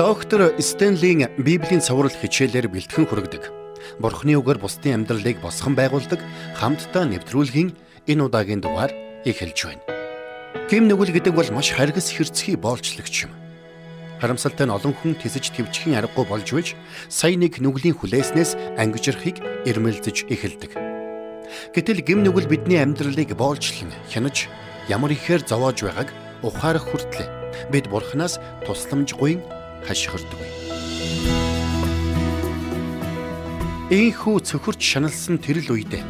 Доктор Стенлийн Библийн цовруул хичээлээр бэлтгэн хүргэдэг. Бурхны үгээр бусдын амьдралыг босгон байгуулдаг хамтдаа нэвтрүүлгийн энэ удаагийн дугаар эхэлж байна. Гим нүгэл гэдэг бол маш харгас хэрцгий боолчлагч юм. Харамсалтай нь олон хүн тэсэж твчхийн аргагүй болж байж сая нэг нүглийн хүлээснээс ангижрахыг ирмэлзэж эхэлдэг. Гэтэл гим нүгэл бидний амьдралыг боолчлон хянаж ямар ихээр зовоож байгааг ухаарах хүртлээр бид бурхнаас тусламжгүй хашгирдгүй. Ийхүү цөхөрч шаналсан тэрл үедээ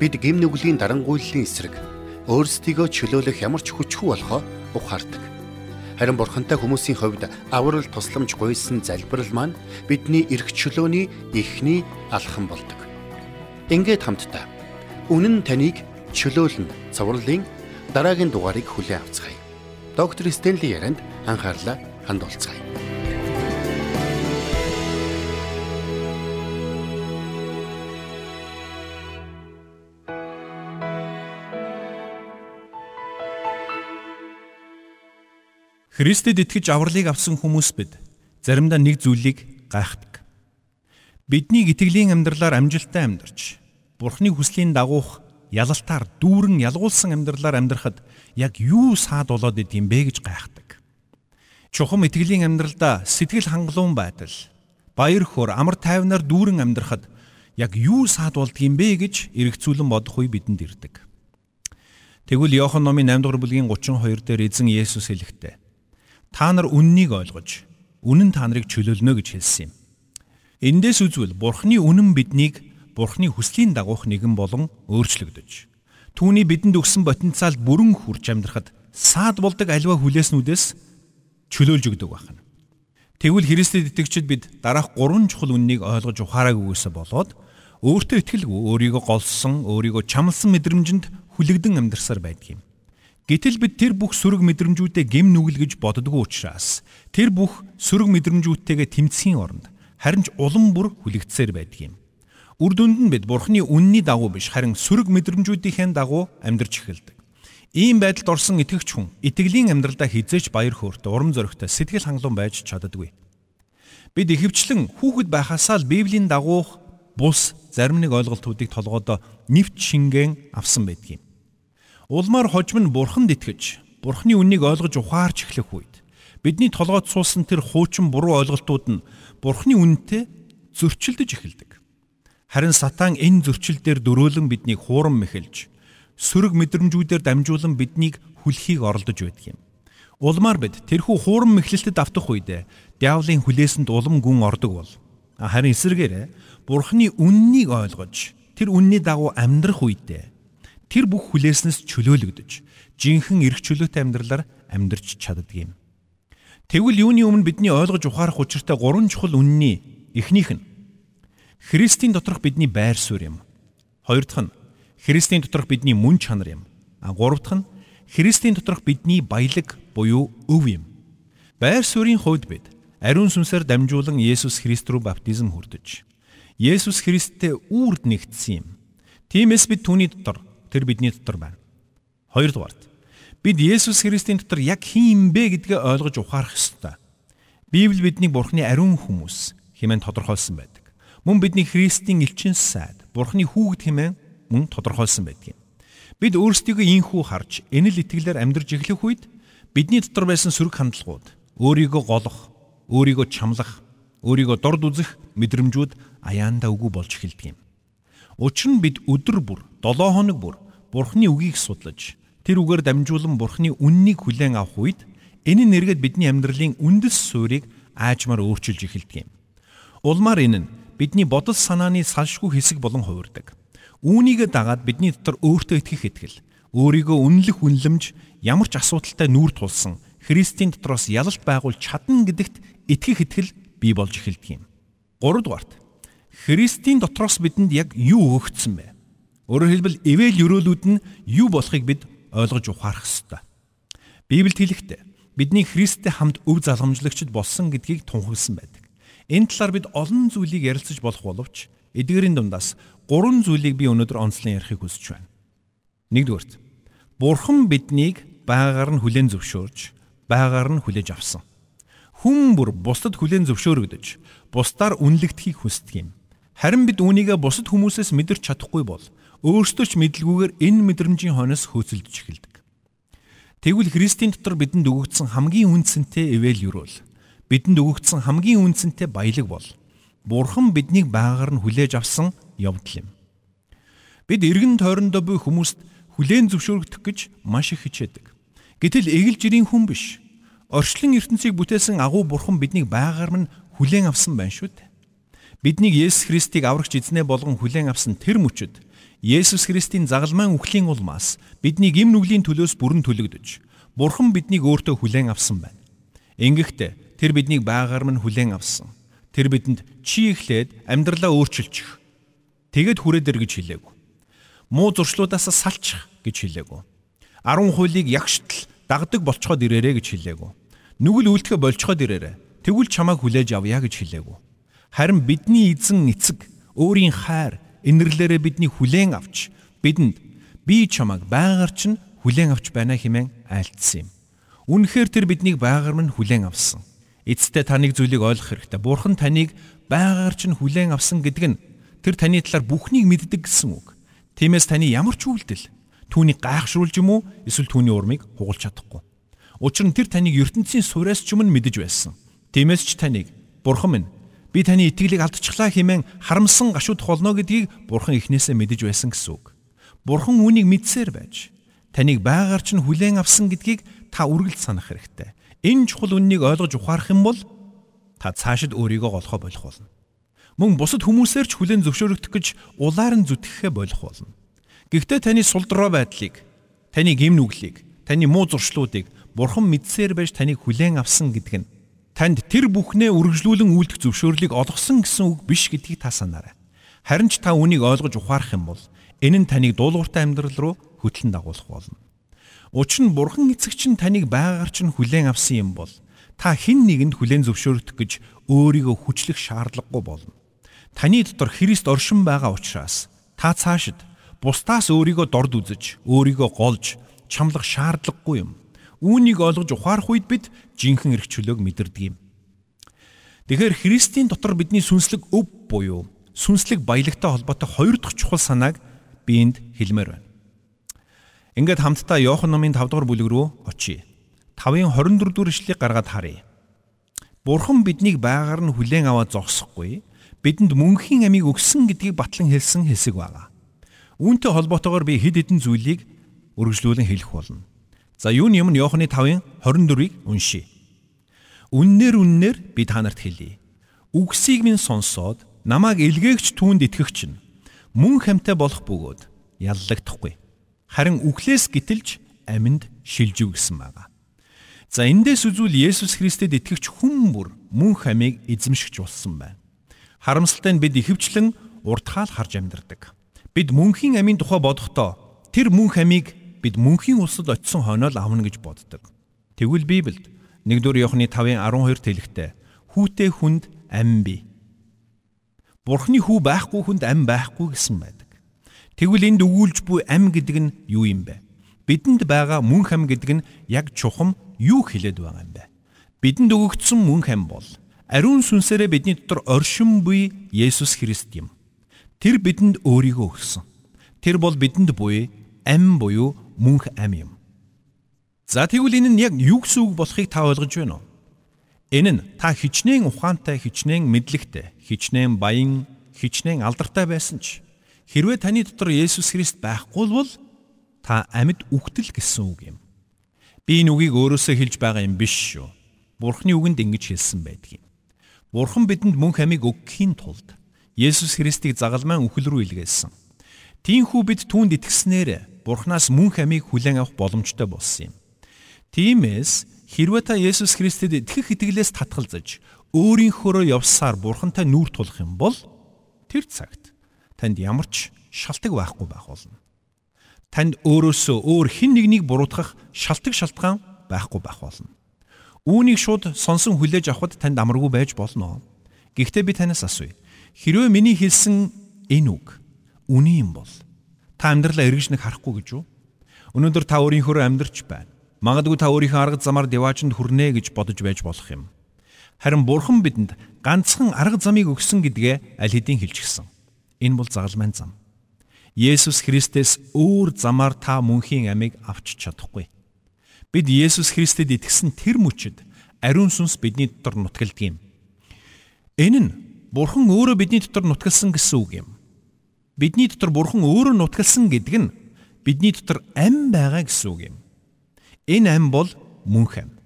бид гим нүглийн дарангуйллын эсрэг өөрсдийгөө чөлөөлөх ямар ч хүчгүй болохоо ухаардаг. Харин бурхантай хүмүүсийн хувьд аврал тусламж гуйсан залбирал маань бидний эрх чөлөөний эхний алхам болдог. Ингээд хамтдаа үнэн таныг чөлөөлнө цовруулын дараагийн дугаарыг хүлээн авцгаая. Доктор Стенли ярианд анхаарлаа хандуулцгаая. Христэд итгэж авралыг авсан хүмүүс бид заримдаа нэг зүйлийг гайхдаг. Бидний итгэлийн амьдралаар амжилттай амьдарч Бурхны хүслийн дагуух ялалтаар дүүрэн ялгуулсан амьдралаар амьдрахад яг юу саад болоод идэм бэ гэж гайхдаг. Чухам итгэлийн амьдралдаа сэтгэл хангалуун байдал, баяр хөөр, амар тайвнаар дүүрэн амьдрахад яг юу саад болдгийм бэ гэж эргцүүлэн бодох үе бидэнд ирдэг. Тэгвэл Иохан номын 8 дугаар бүлгийн 32 дээр эзэн Есүс хэлэхдээ Та нар үннийг ойлгож, үнэн та нарыг чөлөөлнө гэж хэлсэн юм. Эндээс үзвэл Бурхны үнэн биднийг Бурхны хүслийн дагуух нэгэн болон өөрчлөгдөж, түүний бидэнд өгсөн потенциалд бүрэн хүрч амьдрахад саад болдог альва хүлээснүүдээс чөлөөлж өгдөг байна. Тэгвэл Христэд итгэгчид бид дараах гурван чухал үннийг ойлгож ухаараагүйгээсээ болоод өөртөө итгэлгүй өөрийгөө голсон, өөрийгөө чамлсан мэдрэмжинд хүлэгдэн амьдарсаар байдаг юм. Гэтэл бид тэр бүх сөрөг мэдрэмжүүдээ гим нүгэл гэж боддгоо учраас тэр бүх сөрөг мэдрэмжүүдтэйгээ тэмцхийн оронд харин ч улам бүр хүлэгдсээр байдаг юм. Үр дүнд нь бид Бурхны үнний дагуу биш харин сөрөг мэдрэмжүүдийнхээ дагуу амьдарч эхэлдэг. Ийм байдалд орсон итгэгч хүн итгэлийн амьдралдаа хизээч баяр хөөртэй, урам зоригтой, сэтгэл хангалуун байж чаддаггүй. Бид ихэвчлэн хүүхэд байхасаа л Библийн дагуух бус зарим нэг ойлголтуудыг толгойдоо нэвт шингэн авсан байдаг юм. Улмаар хожим нь бурханд итгэж, бурхны үннийг ойлгож ухаарч эхлэх үед бидний толгойд суусан тэр хуучин буруу ойлголтууд нь бурхны үнэтэй зөрчилдөж эхэлдэг. Харин сатан энэ зөрчил дээр дөрөөлөн биднийг хуурам мэхэлж, сөрөг мэдрэмжүүдээр дамжуулан биднийг хүлхийг оролдож байдаг юм. Улмаар бид тэрхүү хуурам мэхлэлтэд автах үед диавлын хүлээсэнд улам гүн ордог бол харин эсэргээрээ бурхны үннийг ойлгож тэр үнний дагуу амьдрах үедээ тэр бүх хүлээснээс чөлөөлөгдөж жинхэнэ эрх чөлөөтэй амьдралаар амьдарч чаддаг юм. Тэгвэл юуны өмнө бидний ойлгож ухаарах учиртай гурван чухал үнний эхнийх нь Христийн доторх бидний байр суурь юм. Хоёр дахь нь Христийн доторх бидний мөн чанар юм. А гурав дахь нь Христийн доторх бидний баялаг буюу өв юм. Байр суурийн хувьд бид ариун сүнсээр дамжуулан Есүс Христ рүү баптизм хүрдэж Есүс Христтэй үрд нэгдсэн юм. Тиймээс бид түүний дотор Тэр бидний дотор байна. Хоёрдугаарт бид Есүс Христийн дотор яг хин юм бэ гэдгээ ойлгож ухаарах ёстой. Библи биднийг Бурхны ариун хүмүүс хэмээн тодорхойлсон байдаг. Мөн бидний Христийн элчин сайд Бурхны хүүгд хэмээн мөн тодорхойлсон байдаг юм. Бид өөрсдийгөө ийхүү харж энэл итгэлээр амьдрж эхлэх үед бидний дотор байсан сөрөг хандлагууд өөрийгөө голох, өөрийгөө чамлах, өөрийгөө дорд үзэх мэдрэмжүүд аяанда үгүй болж эхэлдэг юм. Учир нь бид өдөр бүр 7 хоног бүр Бурхны үгийг судлаж тэр үгээр дамжуулан Бурхны үннийг хүлээн авах үед энэ нэргээд бидний амьдралын үндэс суурийг аажмаар өөрчилж эхэлдэг юм. Улмаар энэ нь бидний бодол санааны салшгүй хэсэг болон хувирдаг. Үүнийгээ дагаад бидний дотор өөртөө итгэх итгэл, өөрийгөө үнэлэх үнлэмж ямар ч асуудалтай нүүр тулсан Христийн дотроос ялалт байгуул чадна гэдэгт итгэх итгэл бий болж эхэлдэг юм. 3 дугаарт Христийн дотроос бидэнд яг юу өгөгдсөн бэ? Өөрөөр хэлбэл эвэл өрөөлүүд нь юу болохыг бид ойлгож ухаарах ёстой. Библиэд хэлэхдээ бидний Христтэй хамт өв залгамжлагчд болсон гэдгийг тунхагласан байдаг. Энэ талаар бид олон зүйлийг ярилцаж болох боловч эдгээрийн дундаас гурван зүйлийг би өнөөдөр онцлон ярихыг хүсэж байна. Нэгдүгээрт Бурхан биднийг байгаагаар нь хүлээн зөвшөөрж, байгаагаар нь хүлээж авсан. Хүн бүр бусдад хүлээн зөвшөөрөгдөж, бусдаар үнэлэгдэхийг хүсдэг юм. Харин бид үүнийгээ бусад хүмүүсээс мэдэрч чадахгүй бол өөрсдөө ч мэдлгүйгээр энэ мэдрэмжийн хойноос хөөцөлдөж эхэлдэг. Тэгвэл Христийн дотор бидэнд өгөгдсөн хамгийн үнцэнтэй эвэл юрол бидэнд өгөгдсөн хамгийн үнцэнтэй баялаг бол Бурхан биднийг байгаагаар нь хүлээж авсан явдал юм. Бид эргэн тойрондоо буй хүмүүст хүлээн зөвшөөрөгдөх гэж маш их хичээдэг. Гэтэл эгэл жирийн хүн биш. Орчлон ертөнцийг бүтээсэн агуу бурхан биднийг байгаагаар нь хүлээн авсан байна шүү дээ. Биднийг Есүс Христийг аврагч эзнээ болгон хүлээн авсан тэр мөчөд Есүс Христийн загалмайн үхлийн улмаас бидний гим нүглийн төлөөс бүрэн төлөгдөж Бурхан биднийг өөртөө хүлээн авсан байна. Ингэхдээ тэр биднийг байгаагаар нь хүлээн авсан. Тэр бидэнд чи ихлээд амьдралаа өөрчилчих. Тэгэд хүрээдэр гэж хэлээгүү муу зуршлуудаас салчих гэж хэлээгүү. 10 хуулийг ягштал дагдаг болцоход ирээрэ гэж хэлээгүү. Нүгэл үлдэхэ болцоход ирээрэ. Тэгвэл чамайг хүлээж авъя гэж хэлээгүү. Харин бидний эзэн эцэг өөрийн хайр инэрлээрээ бидний хүлээн авч бидэнд би чамайг байгаар чинь хүлээн авч байна хэмээн айлтсан юм. Үнэхээр тэр биднийг байгаар минь хүлээн авсан. Эцэстээ таныг зүйлийг ойлгох хэрэгтэй. Бурхан таныг байгаар чинь хүлээн авсан гэдэг нь тэр таны талаар бүхнийг мэддэг гэсэн үг. Тиймээс таны ямар ч үйлдэл түүнийг гайхшруулж юм уу эсвэл түүний урмыг хугалж чадахгүй. Учир нь тэр таныг ертөнцийн сураас ч өмнө мэдэж байсан. Тиймээс ч таныг Бурхан минь би таны итгэлийг алдчихлаа хэмээн харамсан гашууд холно гэдгийг Бурхан эхнээсээ мэдэж байсан гэсэн үг. Бурхан үүнийг мэдсээр байж таныг байгаар ч хүлээн авсан гэдгийг та үргэлж санах хэрэгтэй. Энэ чухал үннийг ойлгож ухаарах юм бол та цаашид өөрийгөө голохоо болох болно мөн бусад хүмүүсээр ч хүлээн зөвшөөрөгдөх гэж улаар нь зүтгэхэ болох болно. Гэхдээ таны сулдроо байдлыг, таны гим нүглийг, таны муу зуршлуудыг бурхан мэдсээр байж таныг хүлээн авсан гэдэг нь танд тэр бүхнээ үргэлжлүүлэн үйлдэх зөвшөөрлийг олгосон гэсэн үг биш гэдгийг та санаарай. Харин ч та үнийг ойлгож ухаарах юм бол энэ нь таныг дуулууртай амьдрал руу хөтлөн дагуулах болно. Учир нь бурхан эцэг чинь таныг байгаар чинь хүлээн авсан юм бол та хэн нэгэнд хүлээн зөвшөөрөх гэж өөрийгөө хүчлэх шаардлагагүй болно. Таны дотор Христ оршин байгаа учраас та цаашид бусдаас өөрийгөө дорд үзэж, өөрийгөө голж чамлах шаардлагагүй юм. Үүнийг ойлгож ухаарах үед бид жинхэнэ эрх чөлөөг мэдэрдэг юм. Тэгэхээр Христийн дотор бидний сүнслэг өв буюу сүнслэг баялагтай холбоотой хоёр дахь чухал санааг би энд хэлмээр байна. Ингээд хамтдаа Иохан номын 5 дугаар бүлэг рүү очие. 5-ын 24 дугаар ишлэгийг гаргаад харъя. Бурхан биднийг байгаар нь хүлээн аваад зогсохгүй бидэнд мөнхийн амийг өгсөн гэдгийг батлан хэлсэн хэсэг байгаа. Үүнтэй холбоотойгоор би хэд хэдэн зүйлийг үргэлжлүүлэн хэлэх болно. За юуны юм Иохны 5-ын 24-ыг уншийе. Үннээр үннээр би та нарт хэлье. Үгсийг минь сонсоод намайг илгээгч түүнд итгэгч нь мөн хамтай болох бөгөөд яллагдахгүй. Харин үхлээс гítэлж аминд шилжив гэсэн байгаа. За эндээс үзвэл Есүс Христэд итгэгч хүн бүр мөн хамийг эзэмшигч болсон байна. Харамсалтай нь бид ихэвчлэн уртхаал харж амьдардаг. Бид мөнхийн амийн тухай бодохдоо тэр мөнх амийг бид мөнхийн улсад очисон хойноо л авна гэж боддог. Тэгвэл Библиэд 1-р Иохны 5-ын 12 тэлэгтээ хүүтэй хүнд ам бий. Бурхны хүү байхгүй хүнд ам байхгүй гэсэн байдаг. Тэгвэл энд өгүүлж буй ам гэдэг нь юу юм бэ? Бидэнд байгаа мөнх ам гэдэг нь яг чухам юу хэлээд байгаа юм бэ? Бидэнд өгөгдсөн мөнх ам бол ариун сүнсээрээ бидний дотор оршин буй Есүс Христ юм. Тэр бидэнд өөрийгөө өгсөн. Тэр бол бидэнд буй ам буюу мөнх ам юм. За тэгвэл энэ нь яг юу гэсэн үг болохыг та ойлгож байна уу? Энэ нь та хичнээн ухаантай, хичнээн мэдлэгтэй, хичнээн баян, хичнээн алдартай байсан ч хэрвээ таны дотор Есүс Христ байхгүй бол та амьд үхтэл гэсэн үг юм. Би энэ үгийг өөрөөсөө хэлж байгаа юм биш шүү. Бурхны үгэнд ингэж хэлсэн байдаг юм. Бурхан бидэнд мөнх амийг өгөхийн тулд Есүс Христийг загалмайн үхэл рүү илгээсэн. Тиймээс бид түүнд итгэснээр Бурханаас мөнх амийг хүлээн авах боломжтой болсон юм. Тиймээс хэрвээ та Есүс Христэд итгэх итгэлээс татгалзаж өөрийнхөөрөө явсаар Бурхантай нүүр тулах юм бол тэр цагт танд ямар ч шалтгаан байхгүй байх болно. Танд өөрөөсөө өөр хэн нэгнийг буруутгах шалтгаан шалтгаан байхгүй байх болно. Үүнийг шууд сонсон хүлээж авахд танд амаргүй байж болно. Гэхдээ би танаас асууя. Хэрвээ миний хэлсэн энэ үг үний юм бол та амьдралаа эргэж нэг харахгүй гэж үү? Өнөөдөр та өөрийнхөө амьдрч байна. Магадгүй та өөрийнхөө арга замаар деваачнд хүрнэ гэж бодож байж болох юм. Харин Бурхан бидэнд ганцхан арга замыг өгсөн гэдгээ аль хэдийн хэлчихсэн. Энэ бол загалмайн зам. Есүс Христэс өөр замаар та мөнхийн амийг авч чадахгүй. Бид Есүс Христэд итгэсэн тэр мөчөд ариун сүнс бидний дотор нутгалдаг юм. Энэ нь Бурхан өөрөө бидний дотор нутгалсан гэсэн үг юм. Бидний дотор Бурхан өөрөө нутгалсан гэдэг нь бидний дотор ам байгаа гэсэн үг юм. Энэ ам бол мөнх ам.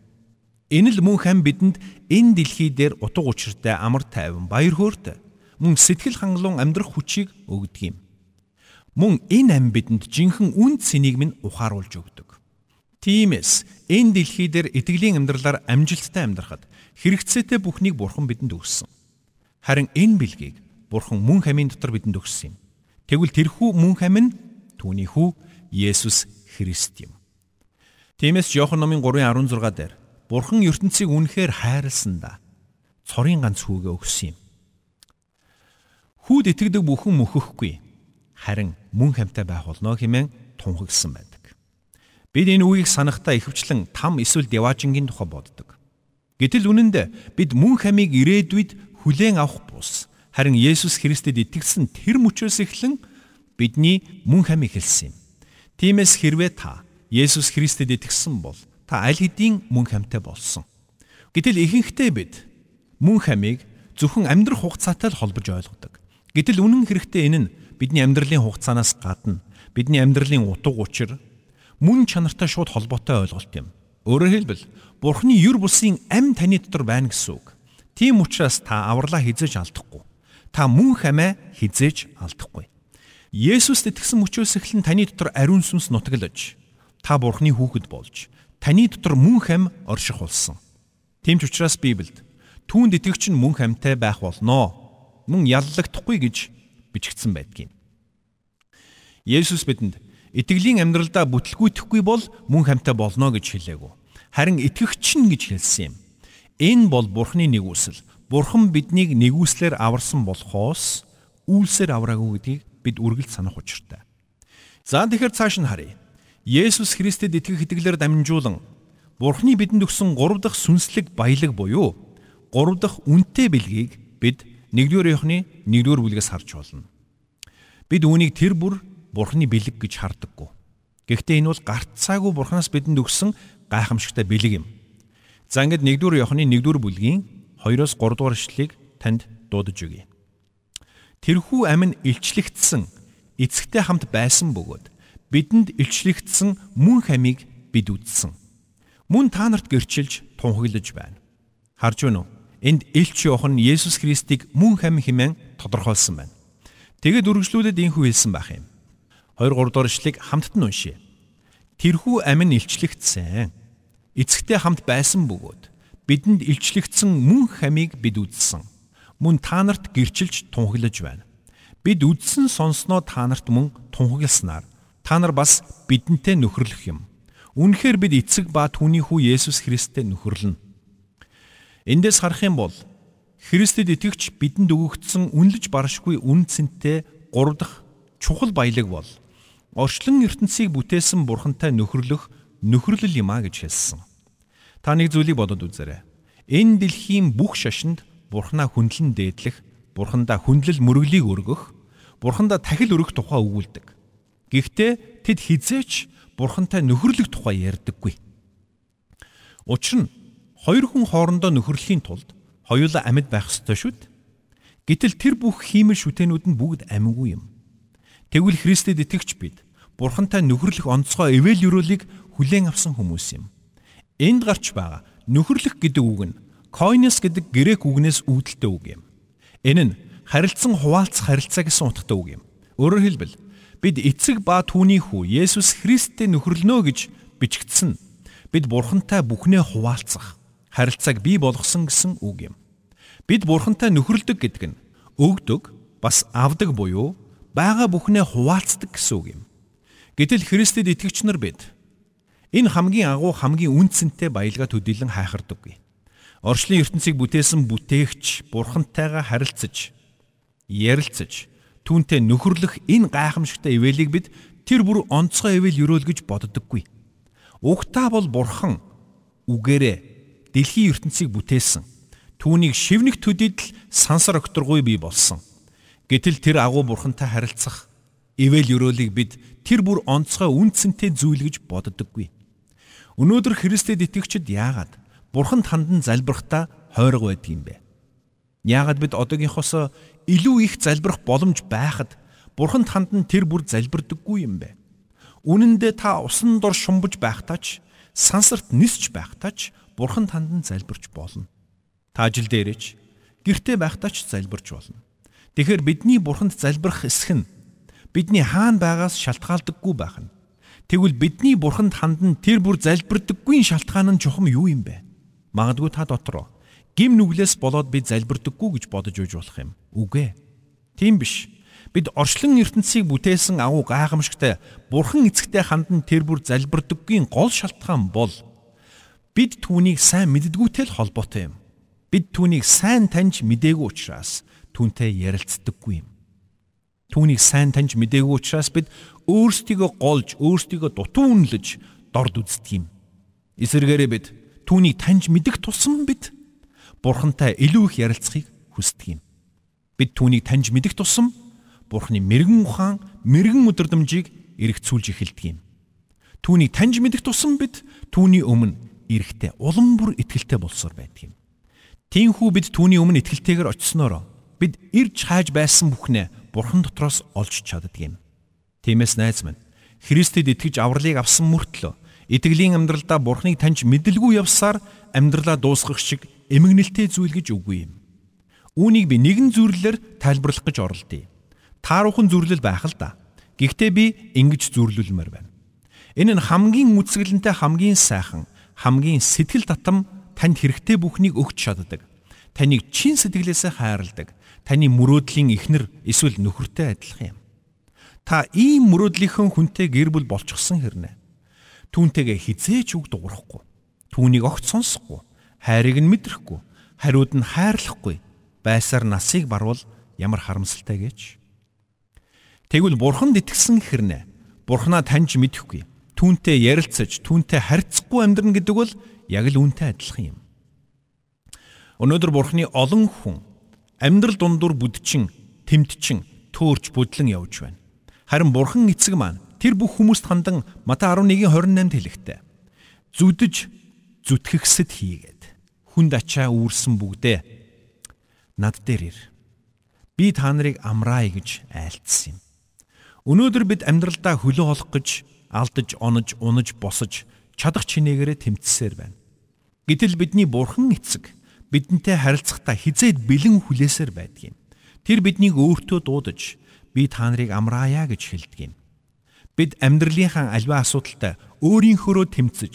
Энэ л мөнх ам бидэнд энэ дэлхий дээр утга учиртай амар тайван баяр хөөртэй мөн сэтгэл хангалуун амьдрах хүчийг өгдөг юм. Мөн энэ ам бидэнд жинхэнэ үн цэнийг минь ухааруулж өгдөг. Тиймээс энэ дэлхий дээр итгэлийн амьдралаар амжилттай амьдрахад хэрэгцээтэй бүхнийг Бурхан бидэнд өгсөн. Харин энэ бэлгийг Бурхан мөн хамийн дотор бидэнд өгсөн юм. Тэгвэл тэрхүү мөн хам нь түүний хүү Есүс Христ юм. Тиймээс Иохан номын 3:16 дээр Бурхан ертөнцийг үнэхээр хайрласандаа цорын ганц хүүгээ өгсөн юм. Хүүд итгэдэг бүхэн мөхөхгүй харин мөн хамтай байх болно хэмээн тунхагсан байдаг. Бид энэ үгийг санахтаа ихэвчлэн там эсвэл деважингийн тухай боддог. Гэтэл үнэн дээр бид мөн хамийг ирээдүйд хүлээн авах бус харин Есүс Христэд итгэсэн тэр мөчөөс эхлэн бидний мөн хамийг хэлсэн юм. Тиймээс хэрвээ та Есүс Христэд итгэсэн бол та аль хэдийн мөн хамтай болсон. Гэтэл ихэнхдээ бид мөн хамийг зөвхөн амьдрах хугацаатай л холбож ойлгодог. Гэтэл үнэн хэрэгтээ энэ нь бидний амьдралын хугацаанаас гадна бидний амьдралын утга учир мөн чанартай шууд холбоотой ойлголт юм. Өөрөөр хэлбэл Бурхны юр бусын ам таны дотор байна гэсэн үг. Тийм учраас та авралаа хизээж алдахгүй. Та мөн хамаа хизээж алдахгүй. Есүст итгэсэн мөчөөс эхлэн таны дотор ариун сүнс нутаглаж та Бурхны хүүхэд болж таны дотор мөн хам орших болсон. Тийм ч учраас Библиэд түүнд итгэгч нь мөн хамтай байх болноо. Мөн яллагдахгүй гэж бичигдсэн байдгийг. Есүс бидэнд итгэлийн амьдралдаа бүтлгүйтэхгүй бол мөн хамтай болно гэж хэлээгүү. Харин итгэгч нь гэж хэлсэн юм. Энэ бол Бурхны нэгүсэл. Бурхан биднийг нэгүслэр аварсан болохоос үйлсээр авраагүй гэдгийг бид үргэлж санах учиртай. За тэгэхээр цааш нь харъя. Есүс Христэд итгэх итгэлээр дамжуулан Бурхны бидэнд өгсөн 3 дахь сүнслэг баялаг буюу 3 дахь үнэтэй бэлгийг бид 1-р Иохны 1-р бүлгээс харж болно. Бид үүнийг тэр бүр Бурхны бэлэг гэж хардаггүй. Гэхдээ энэ бол гарцаагүй Бурханаас бидэнд өгсөн гайхамшигтай бэлэг юм. За ингээд 1-р Иохны 1-р бүлгийн 2-оос 3-р ишлэлийг танд дуудаж өгье. Тэрхүү амин илчлэгдсэн эцэгтэй хамт байсан бөгөөд бидэнд илчлэгдсэн мөн хамийг бид үзсэн. Мөн та нарт гэрчилж тунхаглаж байна. Харж байна уу? Энд явах нь Есүс Христийг мөн хам хэмээн тодорхойлсон байна. Тэгэд үргэлжлүүлээд инхүү хэлсэн байх юм. 2 3 дугаар ишлэгийг хамтд нь уншъя. Тэрхүү амин илчлэгдсэн. Эцэгтэй хамт байсан бөгөөд бидэнд илчлэгдсэн мөн хамийг бид үзсэн. Мөн та нарт гэрчилж тунхаглаж байна. Бид үдсэн сонсноо та нарт мөн тунхагласнаар та нар бас бидэнтэй нөхөрлөх юм. Үнэхээр бид эцэг ба түүний хүү Есүс Христтэй нөхөрлөнө. Эндээс харах юм бол Христэд итгэгч бидэнд өгөгдсөн үнэлж баршгүй үн цэнтэй гурав дахь чухал баялаг бол орчлон ертөнцийг бүтээсэн бурхантай нөхөрлөх нөхөрлөл юм а гэж хэлсэн. Та нэг зүйлийг бодод үзээрэй. Энэ дэлхийн бүх шашинд бурхнаа хүндлэн дээдлэх, бурхандаа хүндлэл мөрөглийг өргөх, бурхандаа тахил өргөх тухай өгүүлдэг. Гэхдээ тэд хизээч бурхантай нөхөрлөх тухай ярьдаггүй. Учир нь хоёр хүн хоорондоо нөхөрлөхийн тулд хоёулаа амьд байх ёстой шүү дээ. Гэтэл тэр бүх хиймэл шүтэнүүд нь бүгд амьгүй юм. Тэгвэл Христэд итгэгч бид бурхантай нөхөрлөх онцгой эвэл юролыг хүлээн авсан хүмүүс юм. Энд гарч байгаа нөхөрлөх гэдэг үг нь койнос гэдэг грек үгнээс үүдэлтэй үг юм. Энэ нь харилцан хуваалцах харилцаа гэсэн утгатай үг юм. Өөрөөр хэлбэл бид эцэг ба түүний хүү Есүс Христтэй нөхөрлөнө гэж бичигдсэн. Бид Бурхантай бүхнээ хуваалцах, харилцааг бий болгосон гэсэн үг юм. Бид Бурхантай нөхөрлөдөг гэдэг нь өгдөг, бас авдаг буюу байгаа бүхнээ хуваалцдаг гэсэн үг юм. Гэтэл Христэд итгэгч нар бид энэ хамгийн агуу хамгийн үнцэнтэй баялгаа төдийлөн хайхардаггүй. Орчлын ертөнцийг бүтээсэн бүтээгч Бурхантайгаа харилцаж, ярилцаж, түүнтэй нөхөрлөх энэ гайхамшигтай ивэлийг бид тэр бүр онцгой ивэл өрөөл гэж боддоггүй. Угтаа бол бурхан үгээрээ дэлхийн ертөнцийг бүтээсэн. Түүнийг шивнэх төдийд л сансар окторгүй бий болсон. Гэтэл тэр агуу бурхантай харилцах ивэл өрөөлийг бид тэр бүр онцгой үнцэнтэй зүйл гэж боддоггүй. Өнөөдөр Христэд итгэгчид яагаад бурханд хандан залбирахдаа хойрог байдаг юм бэ? Яагаад бид одоогийнхоос илүү их залбирах боломж байхад бурханд хандан тэр бүр залбирдаггүй юм бэ? Үнэн дээр та усан дор шумбаж байхдаа ч сансарт нисч байхдаа ч бурханд хандан залбирч болно. Та ажил дээрэж гэртээ байхдаа ч залбирч болно. Тэгэхээр бидний бурханд залбирах эсэх нь бидний хаана байгаас шалтгаалдаггүй байх нь. Тэгвэл бидний бурханд хандан тэр бүр залбирдаггүй шалтгаан нь чухам юу юм бэ? Магадгүй та дотор гим нүглээс болоод би залбирдаггүй гэж бодож үйж болох юм. Үгүй ээ. Тийм биш. Бид орчлон ертөнцийг бүтээсэн агуу гайхамшигтай бурхан эцэгтэй хандан тэр бүр залбирдаггүй гол шалтгаан бол бид түүнийг сайн мэддгүүтэй л холбоотой юм. Бид түүнийг сайн таньж мдээгүй учраас түүнтэй ярилцдаггүй юм. Түүнийг сайн таньж мдээгүй учраас бид өөрсдийгөө голж, өөрсдийгөө дутуу үнэлж дорд үздэг юм. Эсвэргээрээ бид түүнийг таньж мэдэх тусам бид Бурхантай илүү их ярилцахыг хүсдэг юм. Бид түүнийг таньж мэдэх тусам Бурхны мэрэгэн ухаан, мэрэгэн өдөрдмжийг эргцүүлж эхэлдэг юм. Түүнийг таньж мэдэх тусам бид түүний өмнө эрэхтэй улам бүр ихтэлтэй болсоор байдаг юм. Тиймхүү бид түүний өмнө итгэлтэйгээр очисноор бид ирж хайж байсан бүхнээ Бурхан дотроос олж чаддаг юм. Тиймээс найз минь Христэд итгэж авралыг авсан мөртлөө итгэлийн амьдралдаа Бурханыг таньж мэдлгүй явсаар амьдралаа дуусгах шиг эмгэнэлтэй зүйл гэж үгүй юм. Үүнийг би нэгэн зүрлэлээр тайлбарлах гэж оролдъё. Тааруухан зүрлэл байх л да. Гэхдээ би ингэж зүрлүүлмээр байна. Энэ нь хамгийн үсгэлэнтэй хамгийн сайхан, хамгийн сэтгэл татам танд хэрэгтэй бүхнийг өгч чаддаг. Таныг чин сэтгэлээсээ хайрладаг. Таны мөрөөдлийн эхнэр эсвэл нөхөртэй адилхан юм. Та ийм мөрөөдлийнхэн хүнтэй гэр бүл болчихсон хэрнэ. Түүнтэйгээ хизээч үг дуурахгүй. Түүнийг огт сонсохгүй. Хайрыг нь мэдрэхгүй. Хариуд нь хайрлахгүй. Байсаар насыг барвал ямар харамсалтай гэж. Тэгвэл бурханд итгэсэн хэрнэ. Бурхнаа таньж мэдэхгүй. Түүнтэй ярилцаж, түүнтэй харьцахгүй амьдрна гэдэг бол яг л үүнтэй адилхан юм. Өнөөдөр Бурхны олон хүн амьдрал дундуур бүдчин, тэмтчин, төөрч бүдлэн явж байна. Харин Бурхан эцэг маань тэр бүх хүмүүст хандан Матай 11:28-д хэлэхдээ зүдэж зүтгэгсэд хийгээд хүнд ачаа үүрсэн бүгдээ над дээр ир. Би та нарыг амраая гэж айлтсан юм. Өнөөдөр бид амьдралдаа хөлөө олох гэж алдаж, онож, унаж, босож чадах чинээгээрээ тэмцсээр байна. Гэтэл бидний бурхан эцэг бидэнтэй харилцахдаа хизээд бэлэн хүлээсээр байдаг юм. Тэр биднийг өөртөө дуудаж би та нарыг амраая гэж хэлдэг юм. Бид амьдралынхаа альва асуудалтай өөрийнхөөрөө тэмцэж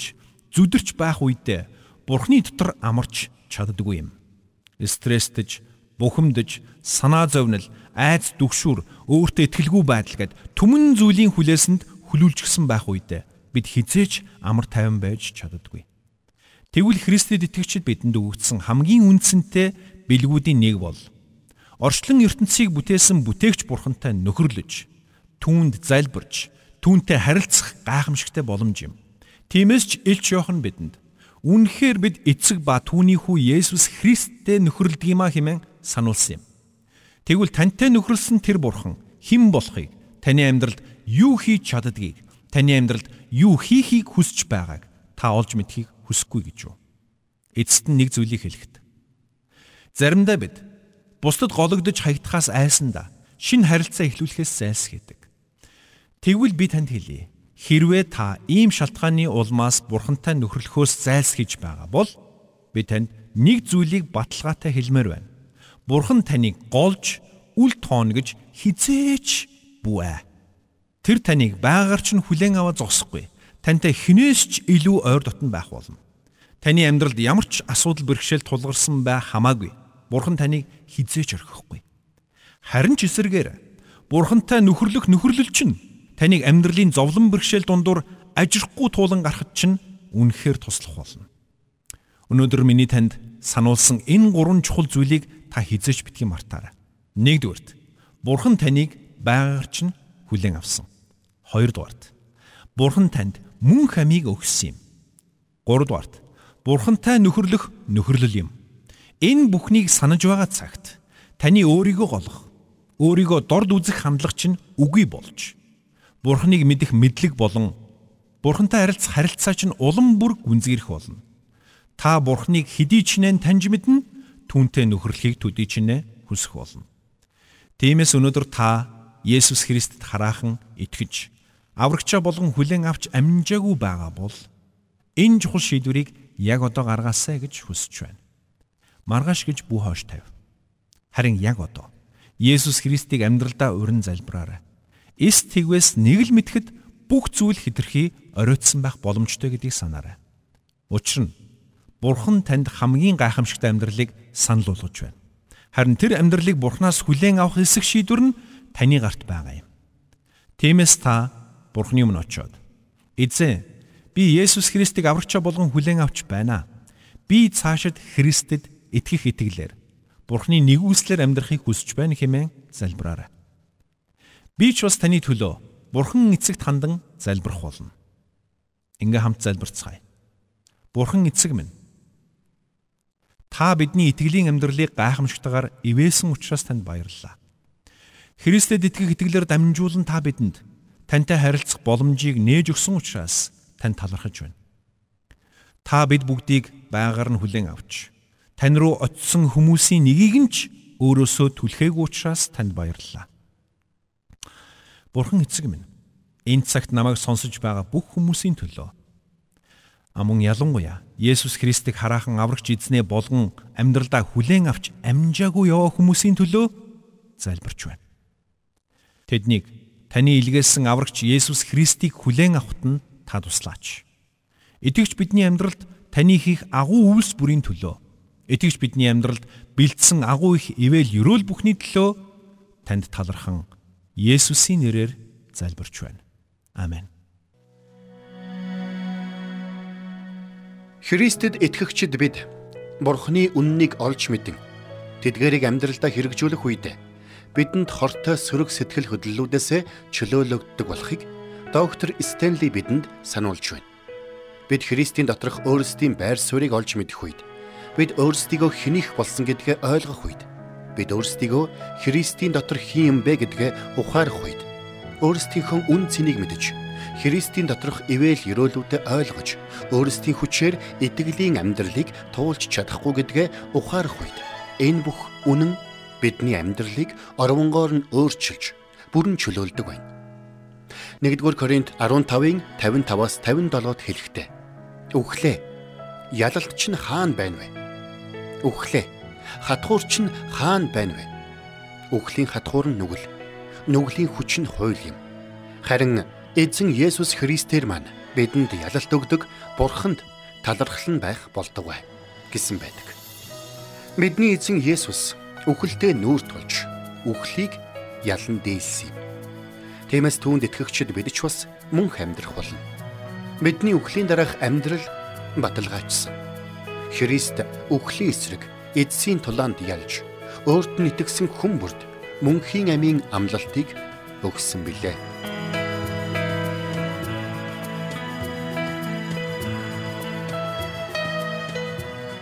зүдэрч байх үедээ бурхны дотор амарч чаддаггүй юм. Стресстэж, бухимдаж, санаа зовнил, айц дүгшүүр, өөртөө ихтгэлгүй байдал гэд түмэн зүйлийн хүлээсэнд хүлүүлжсэн байх үедээ бид хизээч амар тайван байж чаддаггүй. Тэгвэл Христэд итгэгчид бидэнд өгөгдсөн хамгийн үндсэнтэй бэлгүүдийн нэг бол орчлон ертөнцийг бүтээсэн бүтээгч бурхантай нөхөрлөж, түүнд залбирч, түүнтэй харилцах гайхамшигтай боломж юм. Тиймээс ч Илч Иохан бидэнд үнэхээр бид эцэг ба түүний хүү Есүс Христтэй нөхөрлөдөг юма хэмээн сануулсан юм. Тэгвэл тантай нөхөрлсөн тэр бурхан хэн болохыг, таны амьдралд юу хийж чаддгийг, таны амьдралд юу хийхийг хүсэж байгааг та олж мэдхийг хүсэхгүй гэж юу. Эцэст нь нэг зүйлийг хэлэхэд. Заримдаа бид бусдад гологдож хаягдахаас айсандаа шин харилцаа эхлүүлэхээс зайлсхийдэг. Тэгвэл би танд хэлье. Хэрвээ та ийм шалтгааны улмаас бурхантай нөхөрлөхөөс зайлсхийж байгаа бол би танд нэг зүйлийг баталгаатай хэлмээр байна. Бурхан таныг голж үл тоонгож хизээч бүэ. Тэр таныг байгаарч нь хүлээн аваа зогсохгүй тантай хинээс ч илүү ойр дотн байх болно. Таны амьдралд ямар ч асуудал бэрхшээл тулгарсан бай хамаагүй. Бурхан таныг хизээч орхихгүй. Харин ч эсэргээр Бурхантай нөхөрлөх нөхөрлөл чинь таныг амьдралын зовлон бэрхшээл дундуур ажирахгүй туулан гарахд чинь үнэхээр туслах болно. Өнөөдөр миний танд сануулсан энэ гурван чухал зүйлийг та хизээч битгий мартаарай. Нэгдүгürt Бурхан таныг байгаарч нь хүлээн авсан. Хоёрдугаарт Бурхан танд мөн хамийг өгсөн юм. 3 дугаарт Бурхантай нөхөрлөх нөхөрлөл юм. Энэ бүхнийг санаж байгаа цагт таны өөрийгөө голох, өөрийгөө дорд үзэх хандлага чинь үгүй болж Бурхныг мэдэх мэдлэг болон Бурхантай харилцах харилцаа чинь улам бүр гүнзгийрэх болно. Та Бурхныг хэдий ч нэн таньж мэднэ, түүнтэй нөхөрлөхийг төдий ч нэ хүсэх болно. Тиймээс өнөөдөр та Есүс Христэд хараахан итгэж аврагчаа болгон хүлээн авч амжаагүй байгаа бол энэ чухал шийдвэрийг яг одоо гаргаасаа гэж хүсэж байна. Маргааш гэж бүү хоош тавь. Харин яг одоо Есүс Христийг амьдралдаа урин залбираарай. Эс тэгвээс нэг л мэдхэд бүх зүйл хитрхи оройтсан байх боломжтой гэдгийг санаарай. Учир нь Бурхан танд хамгийн гайхамшигтай амьдралыг санал болгож байна. Харин тэр амьдралыг Бурханаас хүлээн авах эсэх шийдвэр нь таны гарт байгаа юм. Тиймээс та Бурханы өмнө очиод "Эзэн, би Есүс Христийг аврагчаа болгон хүлээн авч байна. Би цаашид Христэд итгэх итгэлээр Бурханы нэгүслэр амьдрахыг хүсэж байна" хэмээн залбираарай. Би ч бас таны төлөө Бурхан эцэгт хандан залбирх болно. Ингээ хамт залбирцгаая. Бурхан эцэг минь. Та бидний итгэлийн амьдралыг гайхамшигтайгаар ивээсэн учраас танд баярлалаа. Христэд итгэх итгэлээр дамжуулан та бидэнд тантай харилцах боломжийг нээж өгсөн учраас танд талархаж байна. Та бид бүгдийг байгаар нь хүлээн авч тань руу очисон хүмүүсийн нэгийг нь ч өөрөөсөө түлхээгүй учраас танд баярлалаа. Бурхан эцэг минь. Энэ цагт намайг сонсож байгаа бүх хүмүүсийн төлөө амун ялангуяа Есүс Христийг хараахан аврагч эзнээ болгон амьдралдаа хүлээн авч амжаагүй яваа хүмүүсийн төлөө залбирч байна. Тэднийг таны илгээсэн аврагч Есүс Христийг хүлээн авахт нь та туслаач. Итгэвч бидний амьдралд таны хийх агуу үйлс бүрийн төлөө итгэвч бидний амьдралд бэлдсэн агуу их ивэл ерөөл бүхний төлөө танд талархан Есүсийн нэрээр залбирч байна. Амен. Христэд итгэгчид бид Бурхны үннийг олж мэдэн тэдгэрийг амьдралдаа хэрэгжүүлэх үед бидэнд хортой сөрөг сэтгэл хөдлөлүүдээс чөлөөлөгддөг болохыг доктор Стенли бидэнд сануулж байна. Бид Христийн доторх өөрсдийн байр суурийг олж мэдэх үед бид өөрсдийгөө хэнийх болсон гэдгээ ойлгох үед бид өөрсдийгөө Христийн дотор хин юм бэ гэдгээ ухаарах үед өөрсдийнхөө үн цэнийг мэдж Христийн доторх ивэл өрөөлүүдэд ойлгож өөрсдийн хүчээр итгэлийн амьдралыг туулж чадахгүй гэдгээ ухаарах үед энэ бүх үнэн бидний амьдралыг орвонгоор нь өөрчилж бүрэн чөлөөлдөг байна. 1-р Коринт 15-ын 55-аас 57-д хэлэхдээ Үхлээ. Ялалт чинь хаана байна вэ? Үхлээ хатгуур чинь хаана байна вэ? Үхлийн хатгуур нь нүгэл. Нүглийн хүч нь хууль юм. Харин эзэн Есүс Христээр маань бидэнд ялалт өгдөг Бурханд талархал нь байх болдог бай гэсэн байдаг. Бидний эзэн Есүс үхэлдээ нүүр тулж үхлийг ялан дээлсэн юм. Тиймээс түүнд итгэгчид бид ч бас мөнх амьдрах болно. Бидний үхлийн дараах амьдрал баталгаажсан. Христ үхлийн эсрэг эдсийн тулаанд ялж өөрт нь итгэсэн хүн бүрд мөнхийн амийн амлалтыг өгсөн билээ.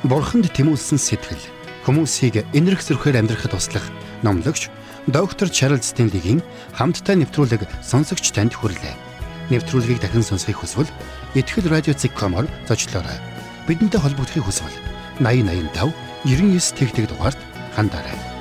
Бурханд тэмүүлсэн сэтгэл хүмүүсийг энэрх зөрхөөр амьдрахад туслах номлогч доктор Чарлз Стенлигийн хамттай нэвтрүүлэг сонсогч танд хүрлээ. Нэвтрүүлгийг дахин сонсохыг хүсвэл ихтгэл радиоцик.com-оор зочлоорой. Бидэнтэй холбогдохыг хүсвэл 8085 99 тэгтэг дугаард хандаарай.